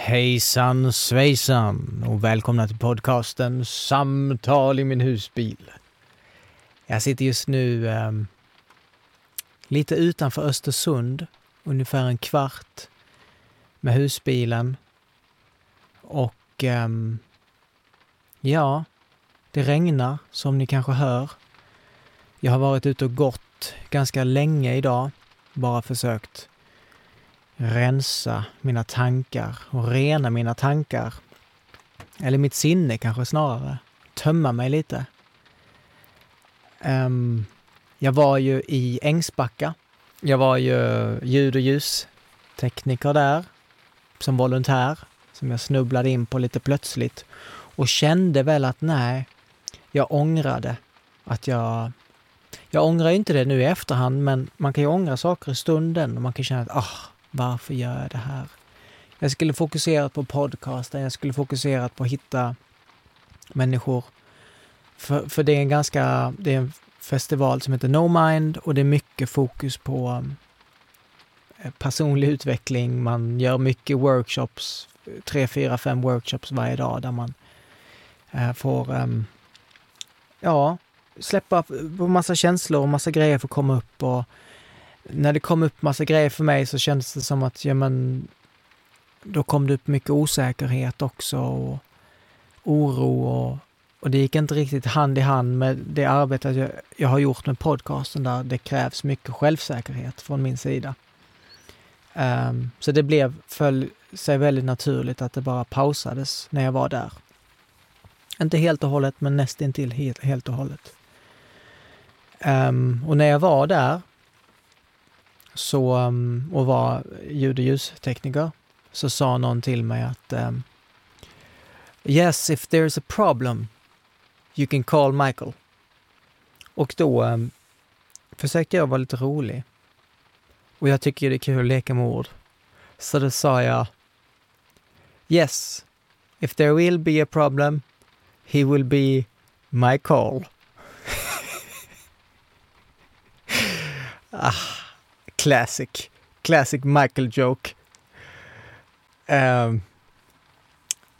Hejsan svejsan och välkomna till podcasten Samtal i min husbil. Jag sitter just nu eh, lite utanför Östersund, ungefär en kvart med husbilen. Och eh, ja, det regnar som ni kanske hör. Jag har varit ute och gått ganska länge idag, bara försökt rensa mina tankar och rena mina tankar. Eller mitt sinne kanske snarare. Tömma mig lite. Um, jag var ju i Ängsbacka. Jag var ju ljud och ljustekniker där som volontär som jag snubblade in på lite plötsligt och kände väl att nej, jag ångrade att jag... Jag ångrar inte det nu i efterhand, men man kan ju ångra saker i stunden och man kan känna att ah, varför gör jag det här? Jag skulle fokusera på podcasten, jag skulle fokusera på att hitta människor. För, för det är en ganska, det är en festival som heter No Mind och det är mycket fokus på eh, personlig utveckling. Man gör mycket workshops, tre, fyra, fem workshops varje dag där man eh, får ehm, ja, släppa på massa känslor och massa grejer får komma upp och när det kom upp massa grejer för mig så kändes det som att, ja men, då kom det upp mycket osäkerhet också och oro och, och det gick inte riktigt hand i hand med det arbetet jag, jag har gjort med podcasten där det krävs mycket självsäkerhet från min sida. Um, så det blev, föll sig väldigt naturligt att det bara pausades när jag var där. Inte helt och hållet, men nästintill helt, helt och hållet. Um, och när jag var där så, ehm, och var ljud och ljustekniker, så sa någon till mig att um, Yes, if there's a problem you can call Michael. Och då um, försökte jag vara lite rolig. Och jag tycker det är kul att leka med ord. Så då sa jag Yes, if there will be a problem he will be my call. ah classic. Classic Michael joke. Uh,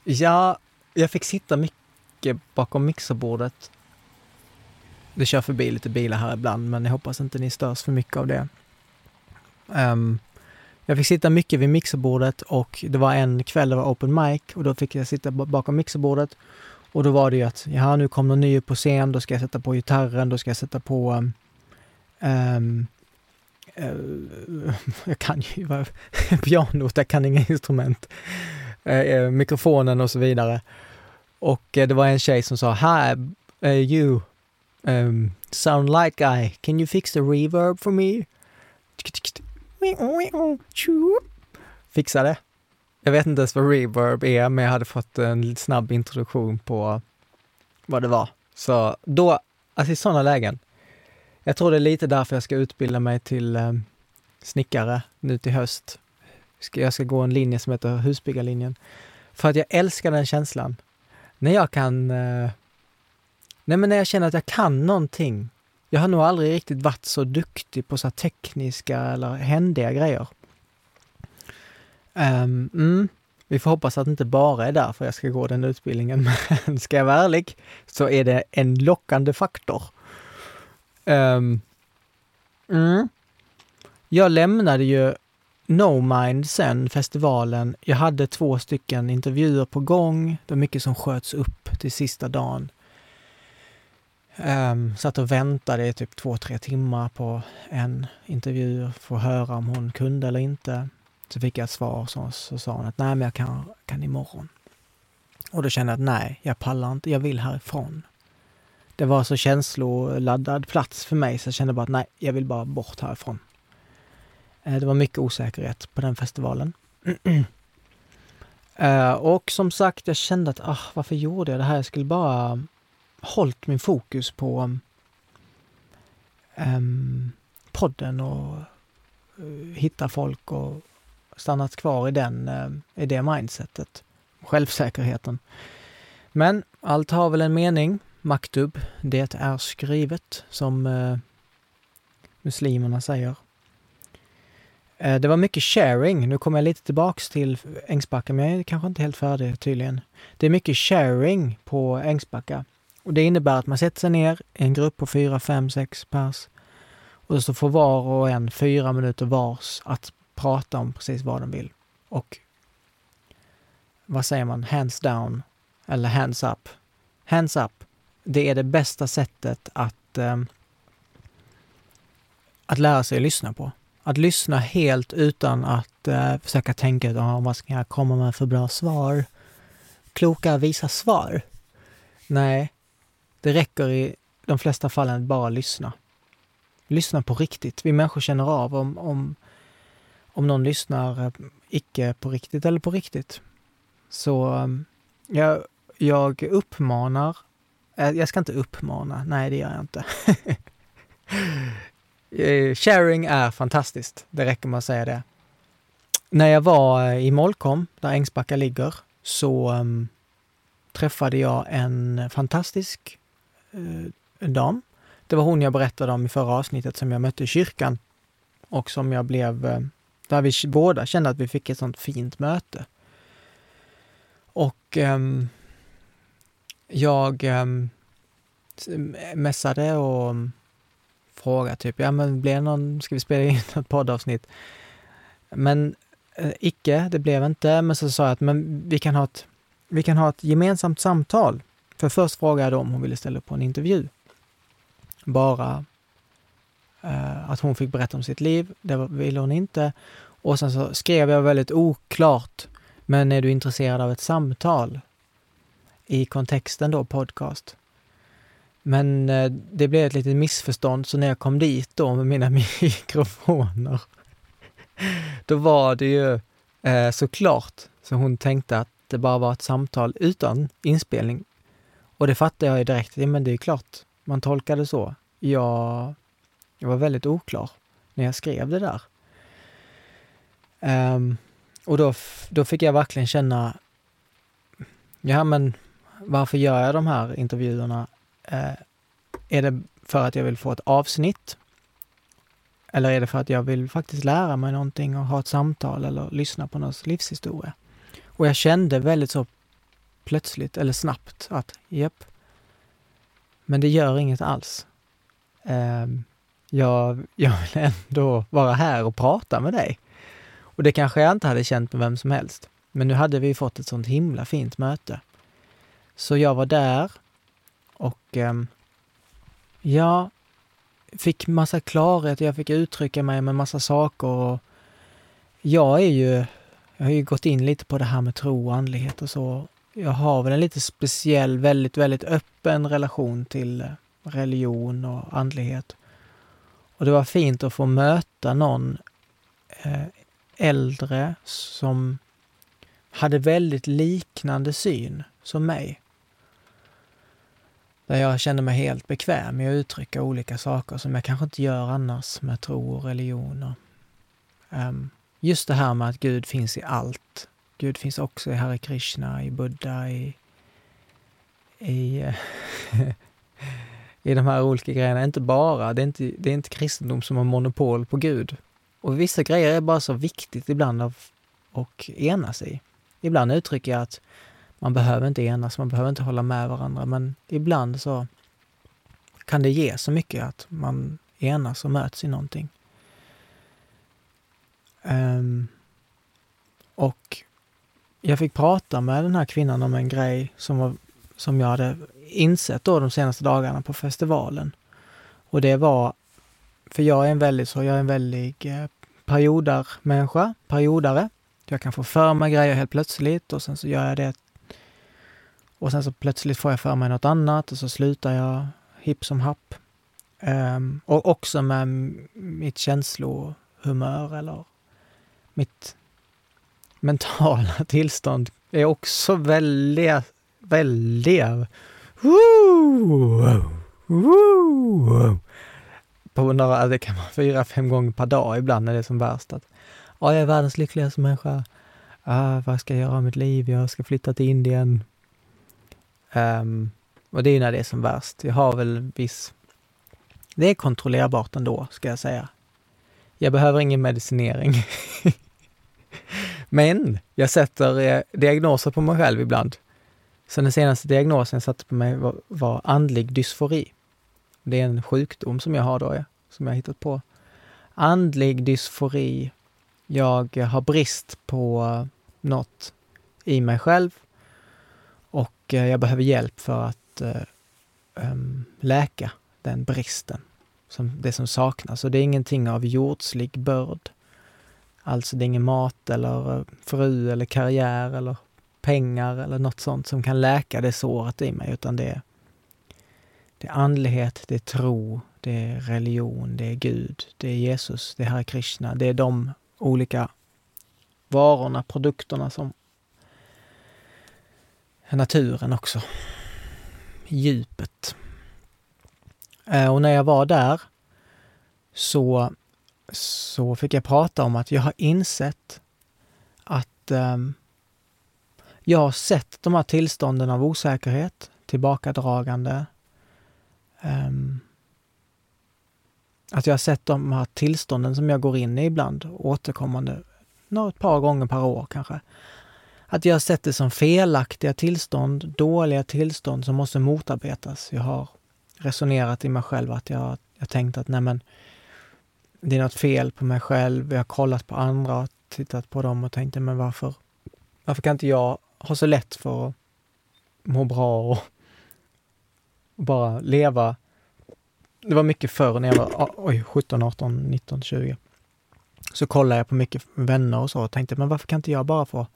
ja, jag fick sitta mycket bakom mixerbordet. Det kör förbi lite bilar här ibland, men jag hoppas inte ni störs för mycket av det. Um, jag fick sitta mycket vid mixerbordet och det var en kväll det var open mic och då fick jag sitta bakom mixerbordet. Och då var det ju att, ja nu kom någon ny på scen, då ska jag sätta på gitarren, då ska jag sätta på um, um, Eh, jag kan ju pianot, jag kan inga instrument, eh, eh, mikrofonen och så vidare. Och det var en tjej som sa Hi, uh, you um, sound like I, can you fix the reverb for me? Fixade. Jag vet inte ens vad reverb är, men jag hade fått en snabb introduktion på vad det var. Så då, alltså i sådana lägen, jag tror det är lite därför jag ska utbilda mig till eh, snickare nu till höst. Jag ska gå en linje som heter husbyggarlinjen. För att jag älskar den känslan. När jag kan... Eh, nej men när jag känner att jag kan någonting. Jag har nog aldrig riktigt varit så duktig på så tekniska eller händiga grejer. Um, mm, vi får hoppas att det inte bara är därför jag ska gå den utbildningen, men ska jag vara ärlig så är det en lockande faktor. Um, mm. Jag lämnade ju No Mind sen, festivalen. Jag hade två stycken intervjuer på gång. Det var mycket som sköts upp till sista dagen. Um, satt och väntade i typ två, tre timmar på en intervju för att höra om hon kunde eller inte. Så fick jag ett svar så, så sa hon att nej, men jag kan, kan imorgon. Och då kände jag att nej, jag pallar inte, jag vill härifrån det var så känsloladdad plats för mig så jag kände bara att nej, jag vill bara bort härifrån. Eh, det var mycket osäkerhet på den festivalen. Eh, och som sagt, jag kände att ah, varför gjorde jag det här? Jag skulle bara hållit min fokus på um, podden och uh, hitta folk och stannat kvar i, den, uh, i det mindsetet. Självsäkerheten. Men allt har väl en mening maktub, det är skrivet, som eh, muslimerna säger. Eh, det var mycket sharing. Nu kommer jag lite tillbaks till Ängsbacka, men jag är kanske inte helt färdig tydligen. Det är mycket sharing på Ängsbacka. Och det innebär att man sätter sig ner i en grupp på fyra, fem, sex pers och så får var och en fyra minuter vars att prata om precis vad de vill. Och vad säger man, hands down eller hands up. Hands up, det är det bästa sättet att, eh, att lära sig att lyssna på. Att lyssna helt utan att eh, försöka tänka oh, vad ska jag komma med för bra svar? Kloka, visa svar. Nej, det räcker i de flesta fallen att bara lyssna. Lyssna på riktigt. Vi människor känner av om, om, om någon lyssnar eh, icke på riktigt eller på riktigt. Så ehm, jag, jag uppmanar, Eh, jag ska inte uppmana, nej det gör jag inte. Eh, sharing är fantastiskt, det räcker med att säga det. När jag var eh, i Molkom, där Ängsbacka ligger, så um, träffade jag en fantastisk uh, dam. Det var hon jag berättade om i förra avsnittet som jag mötte i kyrkan och som jag blev, uh, där vi båda kände att vi fick ett sånt fint möte. Och um, jag um, och frågade typ, ja men blev någon, ska vi spela in ett poddavsnitt? Men eh, icke, det blev inte. Men så sa jag att men vi kan ha ett, vi kan ha ett gemensamt samtal. För först frågade jag om hon ville ställa upp på en intervju. Bara eh, att hon fick berätta om sitt liv, det ville hon inte. Och sen så skrev jag väldigt oklart men är du intresserad av ett samtal i kontexten då podcast? Men eh, det blev ett litet missförstånd så när jag kom dit då med mina mikrofoner, då var det ju eh, såklart så hon tänkte att det bara var ett samtal utan inspelning. Och det fattade jag ju direkt, ja, men det är klart man tolkade så. Jag, jag var väldigt oklar när jag skrev det där. Um, och då, då fick jag verkligen känna, ja men varför gör jag de här intervjuerna? Eh, är det för att jag vill få ett avsnitt? Eller är det för att jag vill faktiskt lära mig någonting och ha ett samtal eller lyssna på någons livshistoria? Och jag kände väldigt så plötsligt eller snabbt att japp, men det gör inget alls. Eh, jag, jag vill ändå vara här och prata med dig. Och det kanske jag inte hade känt med vem som helst. Men nu hade vi fått ett sånt himla fint möte. Så jag var där och eh, jag fick massa klarhet, jag fick uttrycka mig med massa saker. Och jag är ju, jag har ju gått in lite på det här med tro och andlighet och så. Jag har väl en lite speciell, väldigt, väldigt öppen relation till eh, religion och andlighet. Och det var fint att få möta någon eh, äldre som hade väldigt liknande syn som mig. Där jag känner mig helt bekväm med att uttrycka olika saker som jag kanske inte gör annars med tro och religion. Um, just det här med att Gud finns i allt. Gud finns också i Hare Krishna, i Buddha, i, i, eh, i de här olika grejerna. Inte bara, det är inte, det är inte kristendom som har monopol på Gud. Och vissa grejer är bara så viktigt ibland att enas i. Ibland uttrycker jag att man behöver inte enas, man behöver inte hålla med varandra, men ibland så kan det ge så mycket att man enas och möts i någonting. Um, och jag fick prata med den här kvinnan om en grej som, var, som jag hade insett då de senaste dagarna på festivalen. Och det var för jag är en väldigt så, jag är en väldig eh, periodarmänniska, periodare. Jag kan få för mig grejer helt plötsligt och sen så gör jag det. Och sen så plötsligt får jag för mig något annat och så slutar jag hipp som happ. Um, och också med mitt känslohumör eller mitt mentala tillstånd är också väldiga, väldiga... Woo! Woo! på några, det kan vara fyra, fem gånger per dag ibland när det är som värst. Att, jag är världens lyckligaste människa. Ah, vad ska jag göra av mitt liv? Jag ska flytta till Indien. Um, och det är ju när det är som värst. Jag har väl viss... Det är kontrollerbart ändå, ska jag säga. Jag behöver ingen medicinering. Men jag sätter eh, diagnoser på mig själv ibland. Så den senaste diagnosen jag satte på mig var, var andlig dysfori. Det är en sjukdom som jag har då, som jag har hittat på. Andlig dysfori. Jag har brist på något i mig själv och eh, jag behöver hjälp för att eh, ehm, läka den bristen, som, det som saknas. Och det är ingenting av jordslig börd. Alltså det är ingen mat eller eh, fru eller karriär eller pengar eller något sånt som kan läka det såret i mig, utan det är, det är andlighet, det är tro, det är religion, det är Gud, det är Jesus, det är Hare Krishna. Det är de olika varorna, produkterna som naturen också. Djupet. Eh, och när jag var där så, så fick jag prata om att jag har insett att um, jag har sett de här tillstånden av osäkerhet, tillbakadragande. Um, att jag har sett de här tillstånden som jag går in i ibland, återkommande, ett par gånger per år kanske. Att jag har sett det som felaktiga tillstånd, dåliga tillstånd som måste motarbetas. Jag har resonerat i mig själv att jag, jag tänkt att nej men, det är något fel på mig själv. Jag har kollat på andra och tittat på dem och tänkt, men varför, varför kan inte jag ha så lätt för att må bra och bara leva. Det var mycket förr när jag var oj, 17, 18, 19, 20. Så kollade jag på mycket vänner och så och tänkte, men varför kan inte jag bara få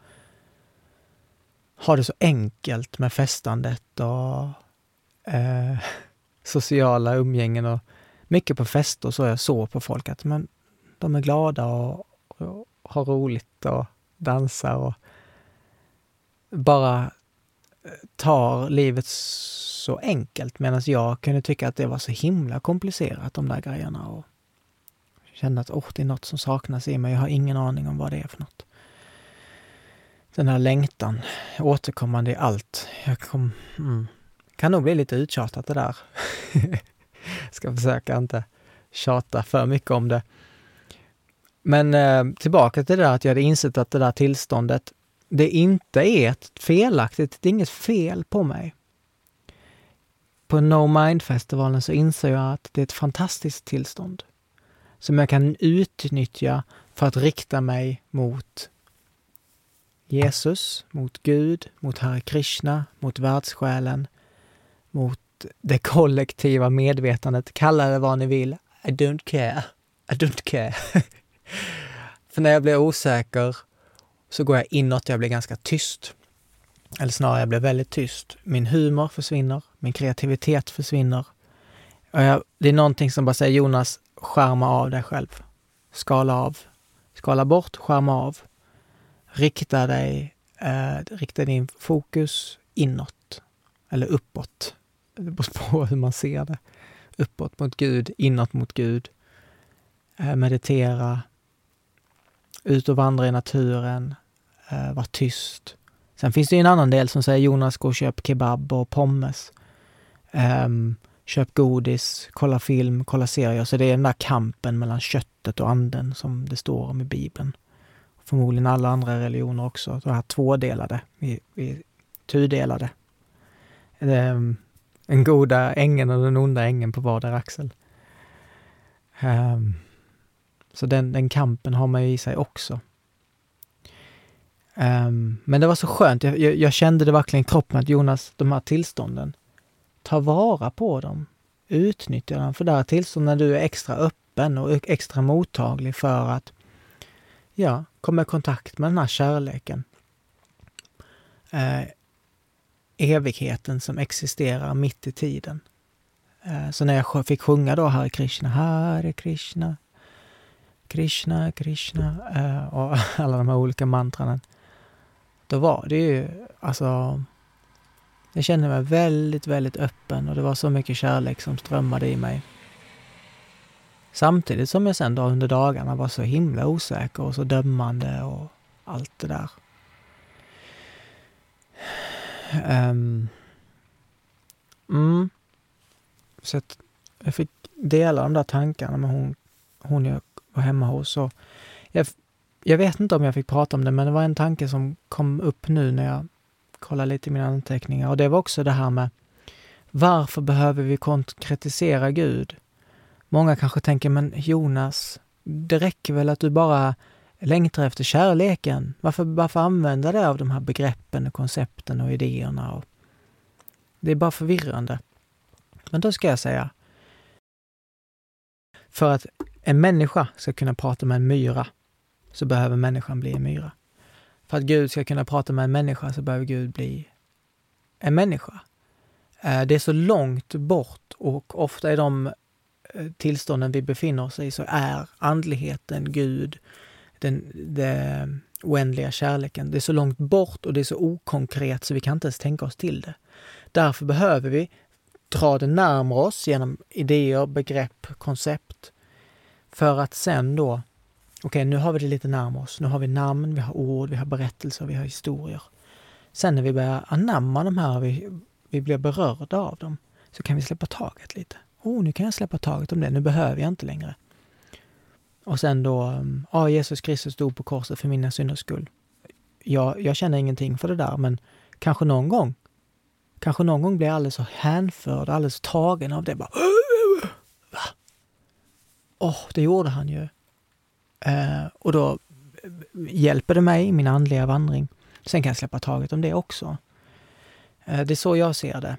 ha det så enkelt med festandet och eh, sociala umgängen och mycket på fester så jag såg på folk att men, de är glada och, och har roligt och dansar och bara eh, tar livet så enkelt medan jag kunde tycka att det var så himla komplicerat de där grejerna och kände att oh, det är något som saknas i mig. Jag har ingen aning om vad det är för något. Den här längtan, återkommande i allt. Jag kom, mm, kan nog bli lite uttjatat det där. Ska försöka inte tjata för mycket om det. Men eh, tillbaka till det där att jag hade insett att det där tillståndet, det inte är ett felaktigt, det är inget fel på mig. På No Mind-festivalen så inser jag att det är ett fantastiskt tillstånd som jag kan utnyttja för att rikta mig mot Jesus, mot Gud, mot Hare Krishna, mot världssjälen, mot det kollektiva medvetandet. Kalla det vad ni vill. I don't care. I don't care. För när jag blir osäker så går jag inåt, jag blir ganska tyst. Eller snarare, jag blir väldigt tyst. Min humor försvinner, min kreativitet försvinner. Jag, det är någonting som bara säger Jonas, skärma av dig själv. Skala av. Skala bort, skärma av. Rikta dig, eh, rikta din fokus inåt. Eller uppåt. Det beror på hur man ser det. Uppåt mot Gud, inåt mot Gud. Eh, meditera. Ut och vandra i naturen. Eh, var tyst. Sen finns det en annan del som säger Jonas, gå och köp kebab och pommes. Um, köp godis, kolla film, kolla serier. Så det är den där kampen mellan köttet och anden som det står om i Bibeln. Förmodligen alla andra religioner också. De här tvådelade, vi, vi tudelade. Ehm, um, den goda ängen och den onda ängen på vardera axel. Um, så den, den kampen har man ju i sig också. Um, men det var så skönt. Jag, jag, jag, kände det verkligen i kroppen att Jonas, de här tillstånden, ta vara på dem. Utnyttja dem. För det här tillstånd när du är extra öppen och extra mottaglig för att ja, komma i kontakt med den här kärleken. Eh, evigheten som existerar mitt i tiden. Eh, så när jag fick sjunga då Hare Krishna, Hare Krishna, Krishna, Krishna eh, och alla de här olika mantranen då var det ju alltså... Jag kände mig väldigt, väldigt öppen och det var så mycket kärlek som strömmade i mig. Samtidigt som jag sen då under dagarna var så himla osäker och så dömande och allt det där. Um, mm. Så att jag fick dela de där tankarna med hon, hon jag var hemma hos. Och jag, jag vet inte om jag fick prata om det, men det var en tanke som kom upp nu när jag kollade lite i mina anteckningar. Och det var också det här med varför behöver vi konkretisera Gud? Många kanske tänker, men Jonas, det räcker väl att du bara längtar efter kärleken? Varför, varför använda det av de här begreppen, och koncepten och idéerna? Och det är bara förvirrande. Men då ska jag säga, för att en människa ska kunna prata med en myra så behöver människan bli en myra. För att Gud ska kunna prata med en människa så behöver Gud bli en människa. Eh, det är så långt bort och ofta är de Eh, tillstånden vi befinner oss i så är andligheten, Gud, den, den oändliga kärleken, det är så långt bort och det är så okonkret så vi kan inte ens tänka oss till det. Därför behöver vi dra det närmare oss genom idéer, begrepp, koncept. För att sen då, okej okay, nu har vi det lite närmare oss. Nu har vi namn, vi har ord, vi har berättelser, vi har historier. Sen när vi börjar anamma de här, vi, vi blir berörda av dem, så kan vi släppa taget lite. Oh, nu kan jag släppa taget om det, nu behöver jag inte längre. Och sen då, ja, Jesus Kristus dog på korset för mina synders skull. Jag, jag känner ingenting för det där, men kanske någon gång kanske någon gång blir jag alldeles så hänförd, alldeles tagen av det. Bara, Va? Åh, oh, det gjorde han ju. Eh, och då eh, hjälper det mig i min andliga vandring. Sen kan jag släppa taget om det också. Eh, det är så jag ser det.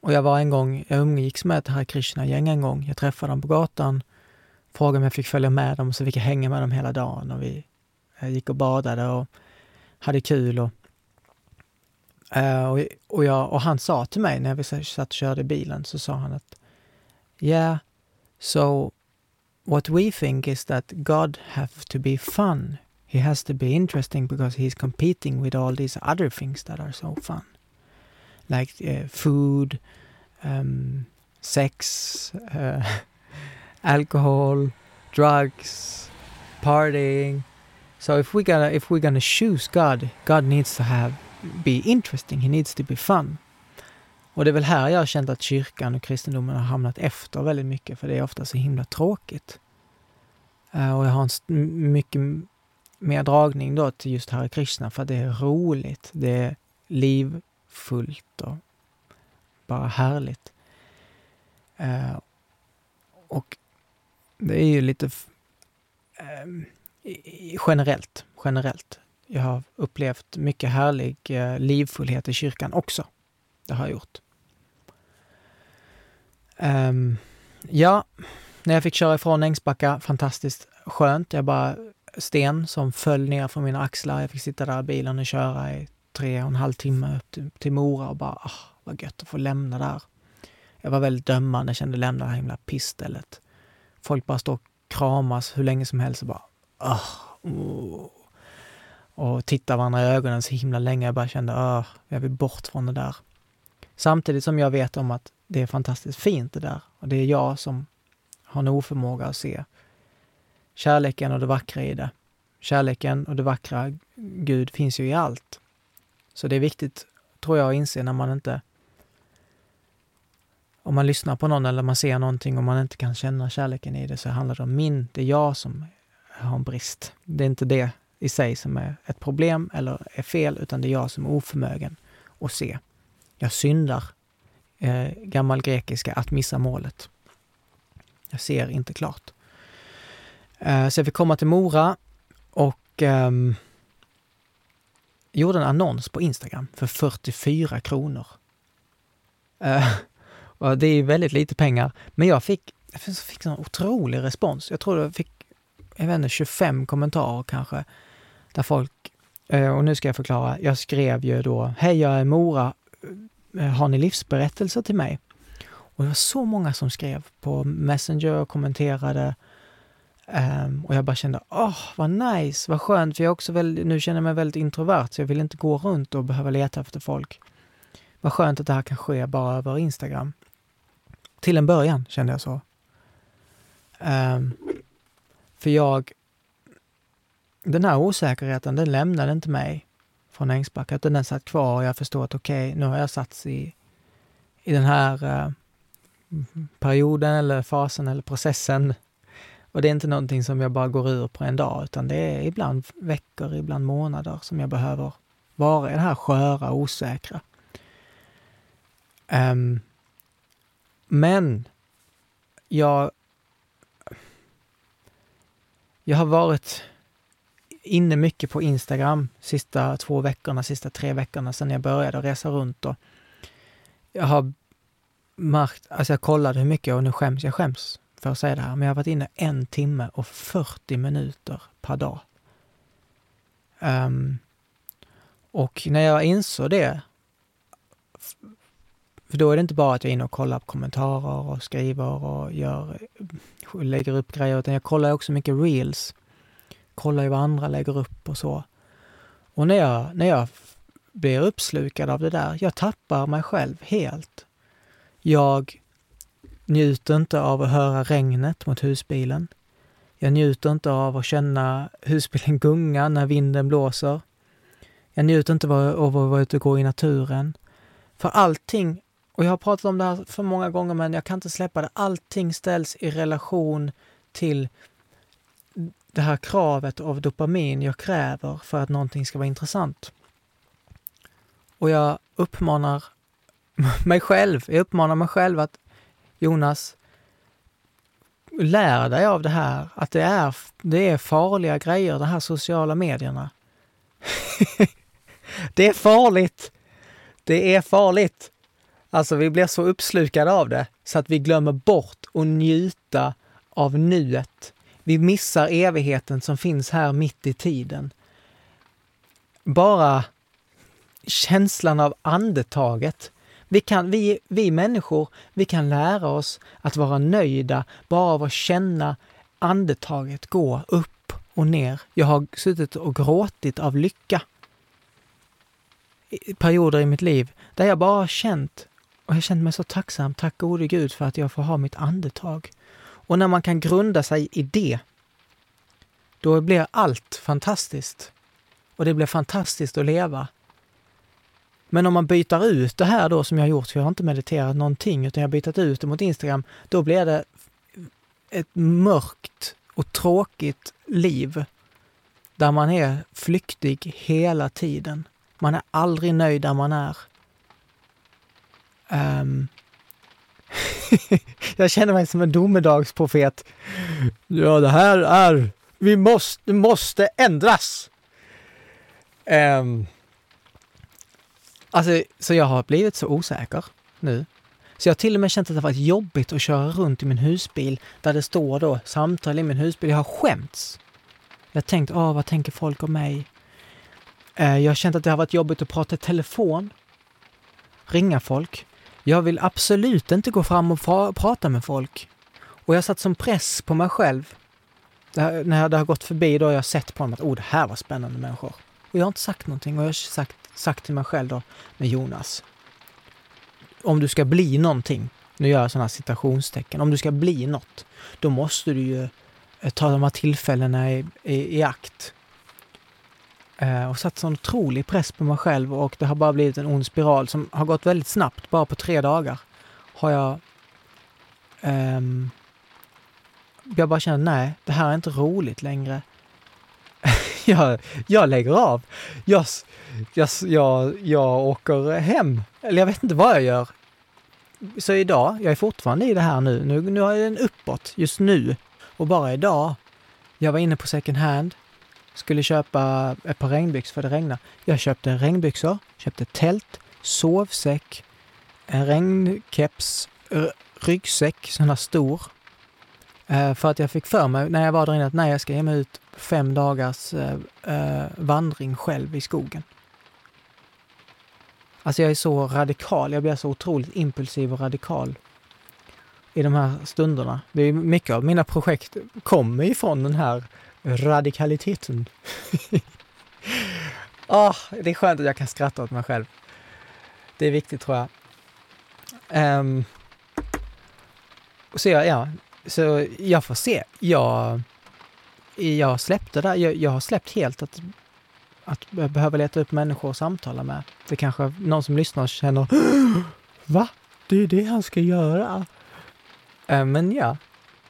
Och jag var en gång, jag umgicks med ett Hare Krishna-gäng en gång. Jag träffade dem på gatan, frågade om jag fick följa med dem, så fick jag hänga med dem hela dagen och vi gick och badade och hade kul. Och eh, och, och, jag, och han sa till mig när vi satt och körde bilen så sa han att Yeah, so what we think is that God have to be fun. He has to be interesting because he's competing with all these other things that are so fun. Like uh, food, um, sex, uh, alcohol, drugs, partying. So if we gonna if we're gonna choose God, God needs to have be interesting, he needs to be fun. Och det är väl här jag har känt att kyrkan och kristendomen har hamnat efter väldigt mycket, för det är ofta så himla tråkigt. Uh, och jag har en mycket mer dragning då till just Hare Krishna, för att det är roligt, det är liv, fullt och bara härligt. Eh, och det är ju lite eh, generellt, generellt jag har upplevt mycket härlig eh, livfullhet i kyrkan också. Det har jag gjort. Ehm, ja, när jag fick köra ifrån Ängsbacka, fantastiskt skönt. Jag bara sten som föll ner från mina axlar. Jag fick sitta där i bilen och köra i tre och en halv timme upp till, till Mora och bara, ah, vad gött att få lämna där. Jag var väldigt dömande, kände lämna det här himla pissstället. Folk bara står och kramas hur länge som helst och bara, ah, oh, och tittar varandra i ögonen så himla länge. Jag bara kände ah, jag vill bort från det där. Samtidigt som jag vet om att det är fantastiskt fint det där. Och det är jag som har en oförmåga att se kärleken och det vackra i det. Kärleken och det vackra, Gud, finns ju i allt. Så det är viktigt, tror jag, att inse när man inte... Om man lyssnar på någon eller man ser någonting och man inte kan känna kärleken i det så handlar det om min, det är jag som har en brist. Det är inte det i sig som är ett problem eller är fel, utan det är jag som är oförmögen att se. Jag syndar, eh, gammal grekiska, att missa målet. Jag ser inte klart. Eh, så jag fick komma till Mora och eh, gjorde en annons på Instagram för 44 kronor. Uh, och det är väldigt lite pengar, men jag fick, jag fick en otrolig respons. Jag tror jag fick jag vet inte, 25 kommentarer kanske där folk, Uh, och nu ska jag förklara, jag skrev ju då, hej jag är Mora, eh, har ni livsberättelser till mig? Och det var så många som skrev på Messenger och kommenterade. Um, och jag bara kände, åh, oh, vad nice, vad skönt, för jag också väldigt, nu känner jag mig väldigt introvert, så jag vill inte gå runt och behöva leta efter folk. Vad skönt att det här kan ske bara över Instagram. Till en början kände jag så. Um, för jag den här osäkerheten, den lämnade inte mig från Ängsbacka, utan den satt kvar och jag förstod att okej, okay, nu har jag satts i, i den här uh, perioden eller fasen eller processen. Och det är inte någonting som jag bara går ur på en dag, utan det är ibland veckor, ibland månader som jag behöver vara i det här sköra, osäkra. Um, men jag... Jag har varit inne mycket på Instagram sista två veckorna, sista tre veckorna sedan jag började resa runt. Och jag har märkt, alltså jag kollade hur mycket och nu skäms jag skäms för att säga det här, men jag har varit inne en timme och 40 minuter per dag. Um, och när jag insåg det, för då är det inte bara att jag är inne och kollar på kommentarer och skriver och gör, lägger upp grejer, utan jag kollar också mycket reels. Kollar ju vad andra lägger upp och så. Och när jag, när jag blir uppslukad av det där, jag tappar mig själv helt. Jag njuter inte av att höra regnet mot husbilen. Jag njuter inte av att känna husbilen gunga när vinden blåser. Jag njuter inte av att vara ute och gå i naturen. För allting, och jag har pratat om det här för många gånger men jag kan inte släppa det, allting ställs i relation till det här kravet av dopamin jag kräver för att någonting ska vara intressant. Och jag uppmanar mig själv, jag uppmanar mig själv att Jonas, lär dig av det här, att det är, det är farliga grejer, de här sociala medierna. det är farligt! Det är farligt! Alltså, vi blir så uppslukade av det så att vi glömmer bort att njuta av nuet. Vi missar evigheten som finns här mitt i tiden. Bara känslan av andetaget vi, kan, vi, vi människor, vi kan lära oss att vara nöjda bara av att känna andetaget gå upp och ner. Jag har suttit och gråtit av lycka. I perioder i mitt liv där jag bara har känt, och jag känner känt mig så tacksam, tack gode Gud för att jag får ha mitt andetag. Och när man kan grunda sig i det, då blir allt fantastiskt. Och det blir fantastiskt att leva. Men om man byter ut det här då som jag har gjort, för jag har inte mediterat någonting, utan jag har bytt ut det mot Instagram, då blir det ett mörkt och tråkigt liv där man är flyktig hela tiden. Man är aldrig nöjd där man är. Um, jag känner mig som en domedagsprofet. Ja, det här är... Vi måste, måste ändras! Um, Alltså, så jag har blivit så osäker nu. Så jag har till och med känt att det varit jobbigt att köra runt i min husbil där det står då samtal i min husbil. Jag har skämts. Jag har tänkt, åh, vad tänker folk om mig? Eh, jag har känt att det har varit jobbigt att prata i telefon, ringa folk. Jag vill absolut inte gå fram och prata med folk. Och jag har satt som press på mig själv. Här, när det har gått förbi då har jag sett på dem att oh, det här var spännande människor. Och jag har inte sagt någonting och jag har sagt sagt till mig själv då, med Jonas, om du ska bli någonting, nu gör jag sådana citationstecken, om du ska bli något, då måste du ju eh, ta de här tillfällena i, i, i akt. Eh, och satt sån otrolig press på mig själv och det har bara blivit en ond spiral som har gått väldigt snabbt. Bara på tre dagar har jag... Eh, jag bara känner, nej, det här är inte roligt längre. jag, jag lägger av. Jag, jag, jag, jag åker hem. Eller jag vet inte vad jag gör. Så idag, jag är fortfarande i det här nu. Nu, nu har jag den uppåt just nu. Och bara idag, jag var inne på second hand, skulle köpa ett par regnbyxor för det regnar. Jag köpte regnbyxor, köpte tält, sovsäck, en regnkeps, ryggsäck, sån här stor. Eh, för att jag fick för mig när jag var där inne att nej, jag ska ge mig ut fem dagars eh, eh, vandring själv i skogen. Alltså jag är så radikal, jag blir så otroligt impulsiv och radikal i de här stunderna. Det är mycket av mina projekt kommer ifrån den här radikaliteten. oh, det är skönt att jag kan skratta åt mig själv. Det är viktigt tror jag. Um, så jag, ja, så jag får se. Jag, jag släppte det. Jag, jag har släppt helt att att jag behöver leta upp människor att samtala med. Det kanske någon som lyssnar känner Va? Det är det han ska göra? Äh, men ja,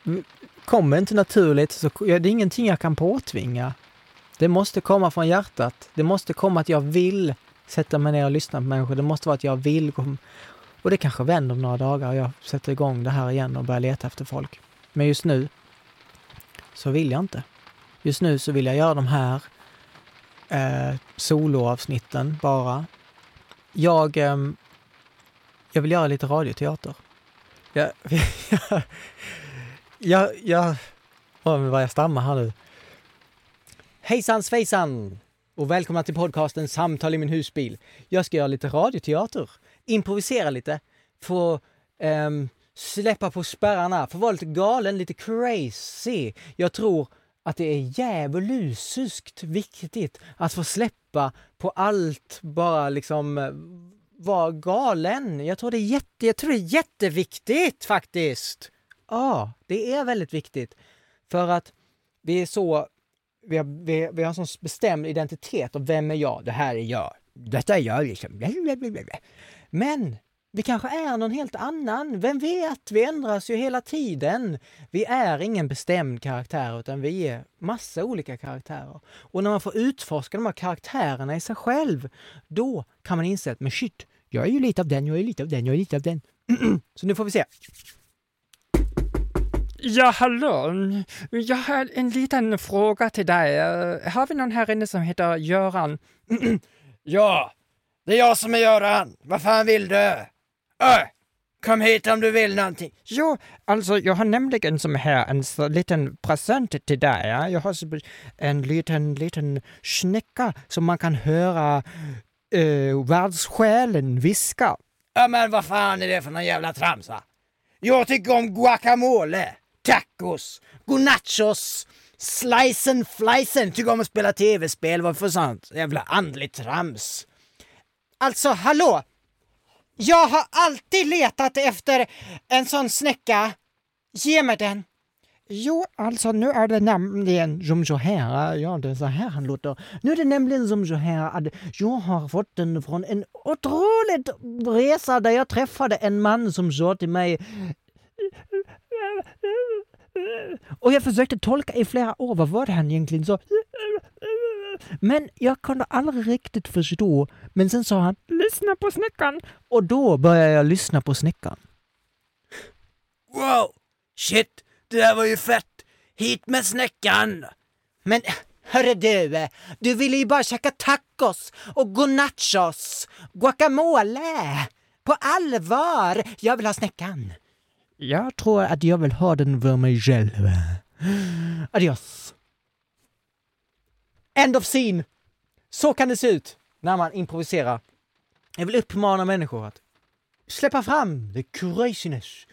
mm, kommer inte naturligt så ja, det är ingenting jag kan påtvinga. Det måste komma från hjärtat. Det måste komma att jag vill sätta mig ner och lyssna på människor. Det måste vara att jag vill. Och det kanske vänder om några dagar och jag sätter igång det här igen och börjar leta efter folk. Men just nu så vill jag inte. Just nu så vill jag göra de här eh, soloavsnitten bara. Jag, eh, jag vill göra lite radioteater. Jag, jag, jag, oh, vad jag stammar här nu. Hejsan svejsan! Och välkomna till podcasten Samtal i min husbil. Jag ska göra lite radioteater, improvisera lite, få um, släppa på spärrarna, få vara lite galen, lite crazy. Jag tror att det är djävulusiskt viktigt att få släppa på allt, bara liksom eh, vara galen. Jag tror det är, jätte, jag tror det är jätteviktigt faktiskt. Ja, det är väldigt viktigt. För att vi är så... Vi har, vi, vi har en sån bestämd identitet och vem är jag? Det här är jag. Detta är jag liksom. Men vi kanske är någon helt annan. Vem vet? Vi ändras ju hela tiden. Vi är ingen bestämd karaktär utan vi är massa olika karaktärer. Och när man får utforska de här karaktärerna i sig själv, då kan man inse att men shit, jag är ju lite av den, jag är lite av den, jag är lite av den. Så nu får vi se. Ja, hallå. Jag har en liten fråga till dig. Har vi någon här inne som heter Göran? ja, det är jag som är Göran. Vad fan vill du? Äh, kom hit om du vill någonting. Jo, alltså jag har nämligen som här en liten present till dig. Ja? Jag har en liten, liten snäcka som man kan höra uh, världssjälen viska. Ja, men vad fan är det för någon jävla trams va? Jag tycker om guacamole, tacos, gonachos, slicen flicen, tycker om att spela tv-spel, vad för sånt jävla andligt trams. Alltså, hallå! Jag har alltid letat efter en sån snäcka. Ge mig den! Jo, alltså nu är det nämligen som så här, ja det är så här han låter. Nu är det nämligen som så här att jag har fått den från en otroligt resa där jag träffade en man som sa till mig och jag försökte tolka i flera år vad var det han egentligen sa. Men jag kunde aldrig riktigt förstå. Men sen sa han ”lyssna på snickaren” och då började jag lyssna på snickaren. Wow! Shit! Det där var ju fett! Hit med snäckan! Men hörru du, du ville ju bara käka tacos och gonachos, guacamole! På allvar! Jag vill ha snäckan! Jag tror att jag vill ha den för mig själv. Adios! End of scene! Så kan det se ut när man improviserar. Jag vill uppmana människor att släppa fram the craziness,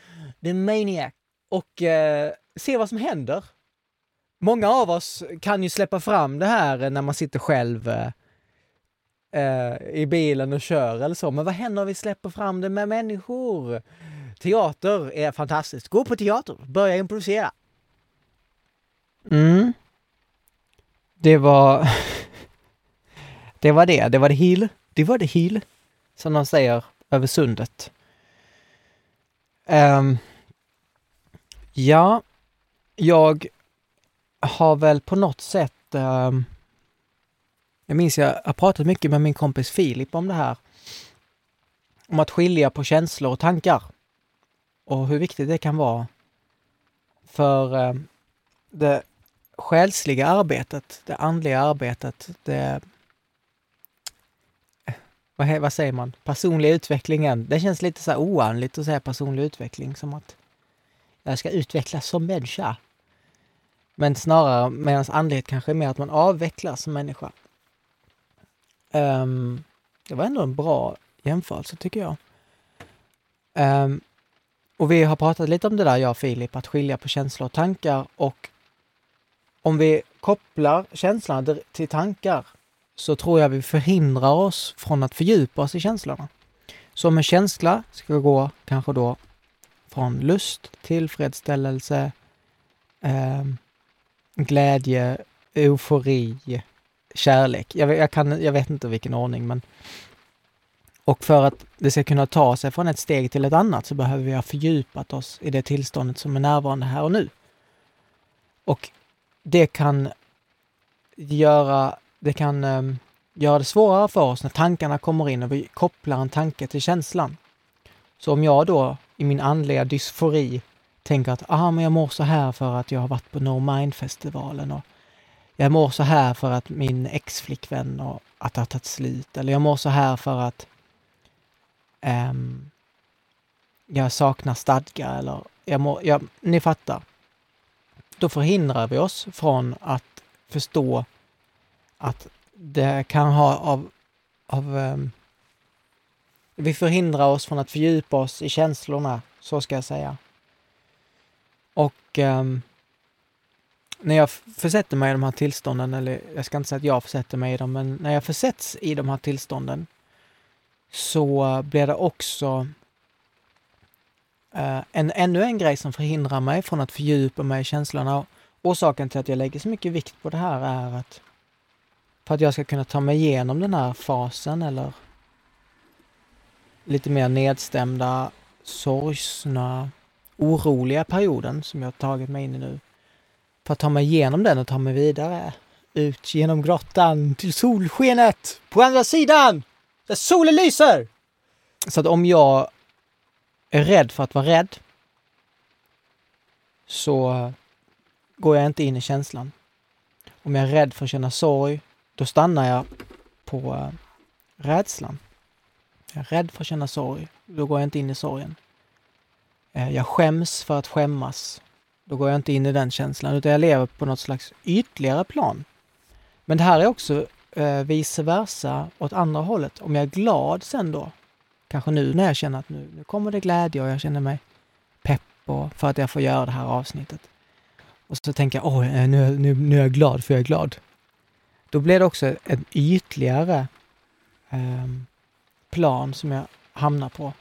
the maniac, och eh, se vad som händer. Många av oss kan ju släppa fram det här när man sitter själv eh, eh i bilen och kör eller så. Men vad händer om vi släpper fram det med människor? Teater är fantastiskt. Gå på teater, börja improvisera. Mm. Det var... det var det. Det var det hil. Det var det hil, som de säger över sundet. Um, Ja, jag har väl på något sätt... Um, jag minns jag har pratat mycket med min kompis Filip om det här. Om att skilja på känslor och tankar. Och hur viktigt det kan vara för um, det själsliga arbetet, det andliga arbetet, det... Vad, vad säger man? Personliga utvecklingen. Det känns lite så här oanligt att säga personlig utveckling, som att jag ska utvecklas som människa. Men snarare, medans andlighet kanske är mer att man avvecklas som människa. Um, det var ändå en bra jämförelse tycker jag. Um, och vi har pratat lite om det där, jag och Filip, att skilja på känslor och tankar och om vi kopplar känslan till tankar så tror jag vi förhindrar oss från att fördjupa oss i känslorna. Så om en känsla ska gå kanske då från lust, tillfredsställelse, eh, glädje, eufori, kärlek. Jag, jag, kan, jag vet inte vilken ordning, men... Och för att det ska kunna ta sig från ett steg till ett annat så behöver vi ha fördjupat oss i det tillståndet som är närvarande här och nu. Och det kan göra, det kan um, göra det svårare för oss när tankarna kommer in och vi kopplar en tanke till känslan. Så om jag då i min andliga dysfori tänker att ah, men jag mår så här för att jag har varit på No Mind-festivalen och jag mår så här för att min ex-flickvän och att det har tagit slut eller jag mår så här för att um, jag saknar stadga eller jag mår, jag, ni fattar. Då förhindrar vi oss från att förstå att det kan ha av, av um, vi förhindrar oss från att fördjupa oss i känslorna, så ska jag säga. Och um, när jag försätter mig i de här tillstånden, eller jag ska inte säga att jag försätter mig i dem, men när jag försätts i de här tillstånden så blir det också uh, en, ännu en grej som förhindrar mig från att fördjupa mig i känslorna. Orsaken till att jag lägger så mycket vikt på det här är att för att jag ska kunna ta mig igenom den här fasen eller lite mer nedstämda, sorgsna, oroliga perioden som jag tagit mig in i nu. För att ta mig igenom den och ta mig vidare. Ut genom grottan till solskenet på andra sidan! Där solen lyser! Så att om jag är rädd för att vara rädd så går jag inte in i känslan. Om jag är rädd för att känna sorg, då stannar jag på eh, rädslan. Jag är rädd för att känna sorg, då går jag inte in i sorgen. Eh, jag skäms för att skämmas, då går jag inte in i den känslan, utan jag lever på något slags ytligare plan. Men det här är också eh, vice versa åt andra hållet. Om jag är glad sen då, kanske nu när jag känner att nu, nu kommer det glädje och jag känner mig pepp och för att jag får göra det här avsnittet. Och så tänker jag, åh, eh, nu, nu, nu är jag glad för jag är glad. Då blir det också en ytligare eh, plan som jag hamnar på.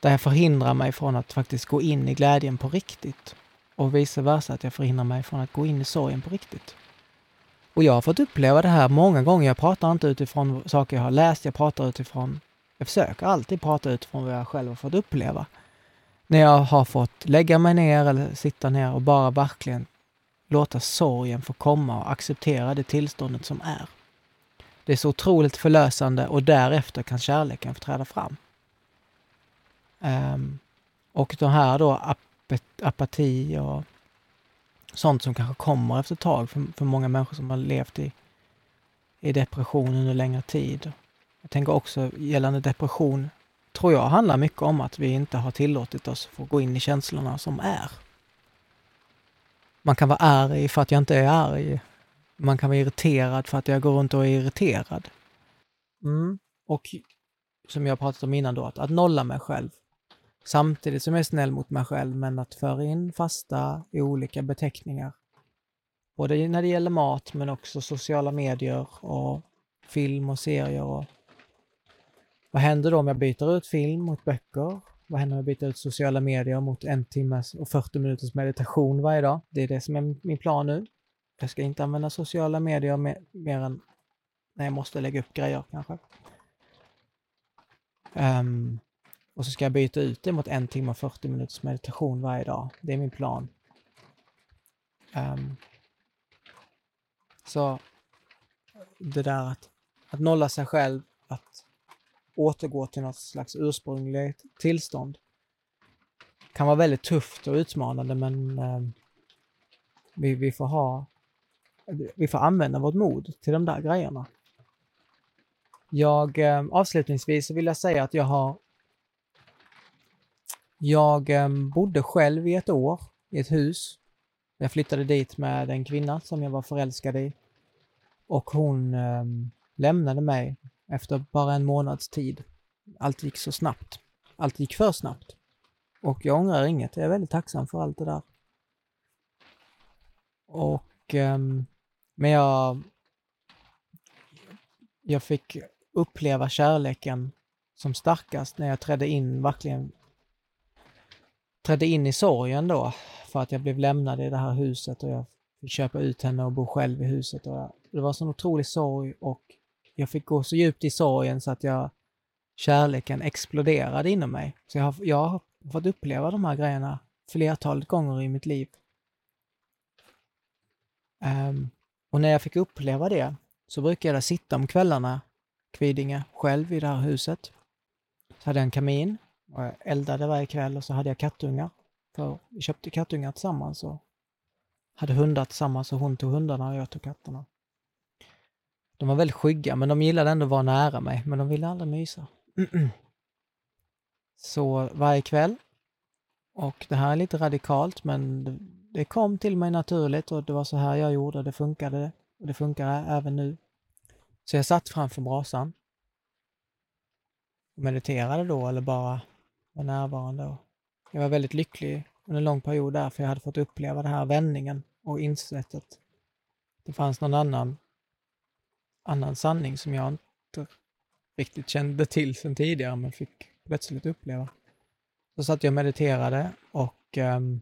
Där jag förhindrar mig från att faktiskt gå in i glädjen på riktigt. Och vice versa, att jag förhindrar mig från att gå in i sorgen på riktigt. Och jag har fått uppleva det här många gånger. Jag pratar inte utifrån saker jag har läst, jag pratar utifrån... Jag försöker alltid prata utifrån vad jag själv har fått uppleva. När jag har fått lägga mig ner eller sitta ner och bara verkligen låta sorgen få komma och acceptera det tillståndet som är. Det är så otroligt förlösande och därefter kan kärleken få träda fram. Um, och de här då ap apati och sånt som kanske kommer efter ett tag för, för många människor som har levt i, i depression under längre tid. Jag tänker också gällande depression, tror jag handlar mycket om att vi inte har tillåtit oss få gå in i känslorna som är. Man kan vara arg för att jag inte är arg. Man kan vara irriterad för att jag går runt och är irriterad. Mm. Och som jag pratat om innan då, att, att nolla mig själv. Samtidigt som jag är snäll mot mig själv, men att föra in fasta i olika beteckningar. Både när det gäller mat, men också sociala medier och film och serier. Och vad händer då om jag byter ut film mot böcker? Vad händer om jag byter ut sociala medier mot en timmes och 40 minuters meditation varje dag? Det är det som är min plan nu. Jag ska inte använda sociala medier mer, mer än när jag måste lägga upp grejer kanske. Um, och så ska jag byta ut det mot en timme och 40 minuters meditation varje dag. Det är min plan. Um, så det där att, att nolla sig själv, att återgå till något slags ursprungligt tillstånd kan vara väldigt tufft och utmanande men eh, vi, vi får ha vi får använda vårt mod till de där grejerna. Jag eh, avslutningsvis vill jag säga att jag har jag eh, bodde själv i ett år i ett hus. Jag flyttade dit med en kvinna som jag var förälskad i och hon eh, lämnade mig efter bara en månads tid. Allt gick så snabbt. Allt gick för snabbt. Och jag ångrar inget. Jag är väldigt tacksam för allt det där. Och, Eh, men jag, jag fick uppleva kärleken som starkast när jag trädde in, verkligen trädde in i sorgen då, för att jag blev lämnad i det här huset och jag fick köpa ut henne och bo själv i huset. Och det var en sån otrolig sorg och jag fick gå så djupt i sorgen så att jag, kärleken exploderade inom mig. Så jag har, jag har fått uppleva de här grejerna flertalet gånger i mitt liv. Um, och när jag fick uppleva det så brukade jag sitta om kvällarna, Kvidinge, själv i det här huset. Så hade jag en kamin och jag eldade varje kväll och så hade jag kattungar. För vi köpte kattungar tillsammans och hade hundar tillsammans och hon tog hundarna och jag tog katterna. De var väldigt skygga, men de gillade ändå att vara nära mig, men de ville aldrig mysa. Så varje kväll, och det här är lite radikalt, men det, kom till mig naturligt och det var så här jag gjorde och det funkade. Och det funkar även nu. Så jag satt framför brasan. Mediterade då eller bara var närvarande. Och jag var väldigt lycklig under en lång period där för jag hade fått uppleva den här vändningen och insett att det fanns någon annan, annan sanning som jag inte riktigt kände till sedan tidigare men fick plötsligt uppleva. Så satt jag och mediterade och um,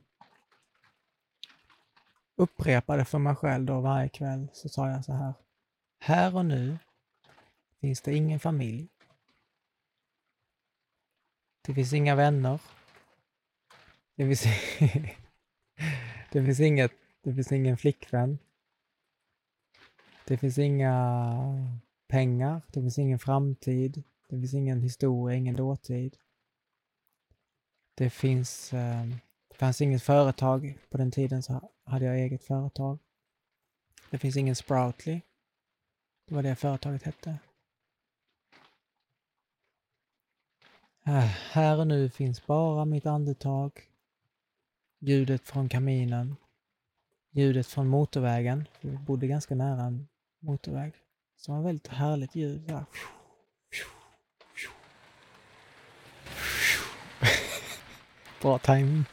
upprepade för mig själv då varje kväll så sa jag så här. Här och nu finns det ingen familj. Det finns inga vänner. Det finns, det finns inget, det finns ingen flickvän. Det finns inga pengar. Det finns ingen framtid. Det finns ingen historia, ingen dåtid. Det finns, eh, det fanns inget företag. På den tiden så hade jag eget företag. Det finns ingen Sproutly. Det var det företaget hette. Eh, här och nu finns bara mitt andetag, ljudet från kaminen, ljudet från motorvägen. Vi bodde ganska nära en motorväg. Så det var väldigt härligt ljud. Där. Bra timing.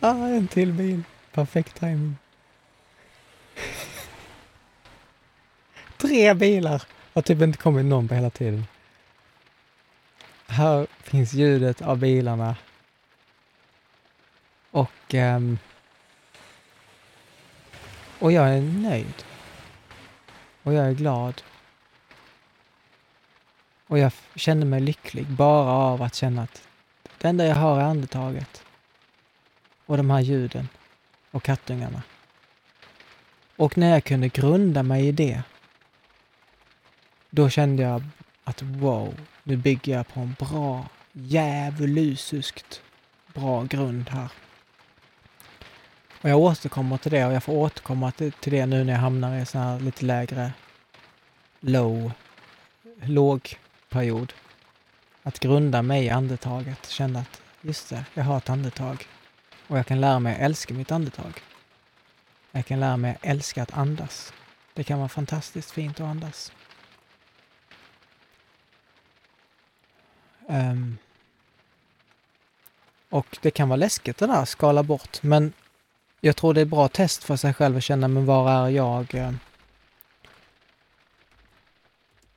Ah, en till bil. Perfekt timing. Tre bilar! Har typ inte kommit någon på hela tiden. Här finns ljudet av bilarna. Och... Um, och jag är nöjd. Och jag är glad. Och jag känner mig lycklig bara av att känna att det enda jag har är andetaget. Och de här ljuden. Och kattungarna. Och när jag kunde grunda mig i det. Då kände jag att wow, nu bygger jag på en bra, djävulusiskt bra grund här. Och jag återkommer till det och jag får återkomma till, till det nu när jag hamnar i sån här lite lägre low, låg period. Att grunda mig i andetaget, känna att just det, jag har ett andetag. Och jag kan lära mig att älska mitt andetag. Jag kan lära mig att älska att andas. Det kan vara fantastiskt fint att andas. Um, och det kan vara läskigt det där, skala bort. Men jag tror det är ett bra test för sig själv att känna, men var är jag? Eh,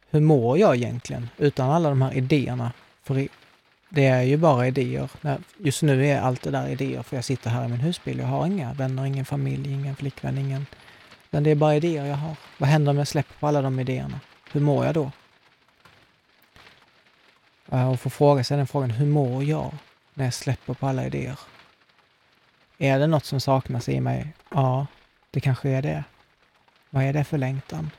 hur mår jag egentligen utan alla de här idéerna? För det är ju bara idéer. Just nu är allt det där idéer för jag sitter här i min husbil. Jag har inga vänner, ingen familj, ingen flickvän, ingen... Men det är bara idéer jag har. Vad händer om jag släpper på alla de idéerna? Hur mår jag då? Och få fråga sig den frågan, hur mår jag när jag släpper på alla idéer? Är det något som saknas i mig? Ja, det kanske är det. Vad är det för längtan?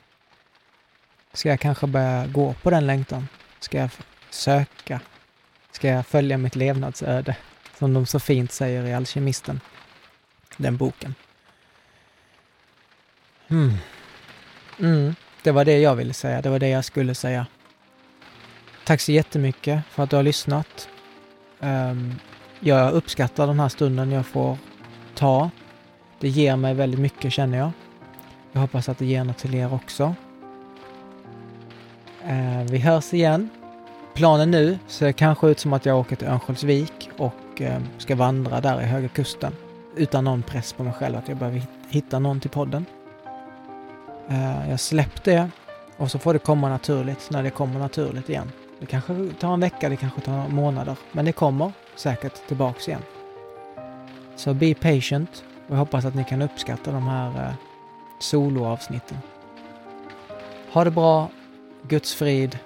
Ska jag kanske börja gå på den längtan? Ska jag söka? Ska jag följa mitt levnadsöde? Som de så fint säger i Alkemisten. Den boken. Hmm. Mm, det var det jag ville säga. Det var det jag skulle säga. Tack så jättemycket för att du har lyssnat. Ehm, jag uppskattar den här stunden jag får ta. Det ger mig väldigt mycket känner jag. Jag hoppas att det ger något till er också. Eh, vi hörs igen. Planen nu ser kanske ut som att jag åker till Örnsköldsvik och eh, ska vandra där i Höga Kusten. Utan någon press på mig själv att jag behöver hitta någon till podden. Eh, jag släppte det och så får det komma naturligt när det kommer naturligt igen. Det kanske tar en vecka, det kanske tar månader. Men det kommer säkert tillbaks igen. Så be patient och jag hoppas att ni kan uppskatta de här eh, soloavsnitten. Ha det bra, Guds frid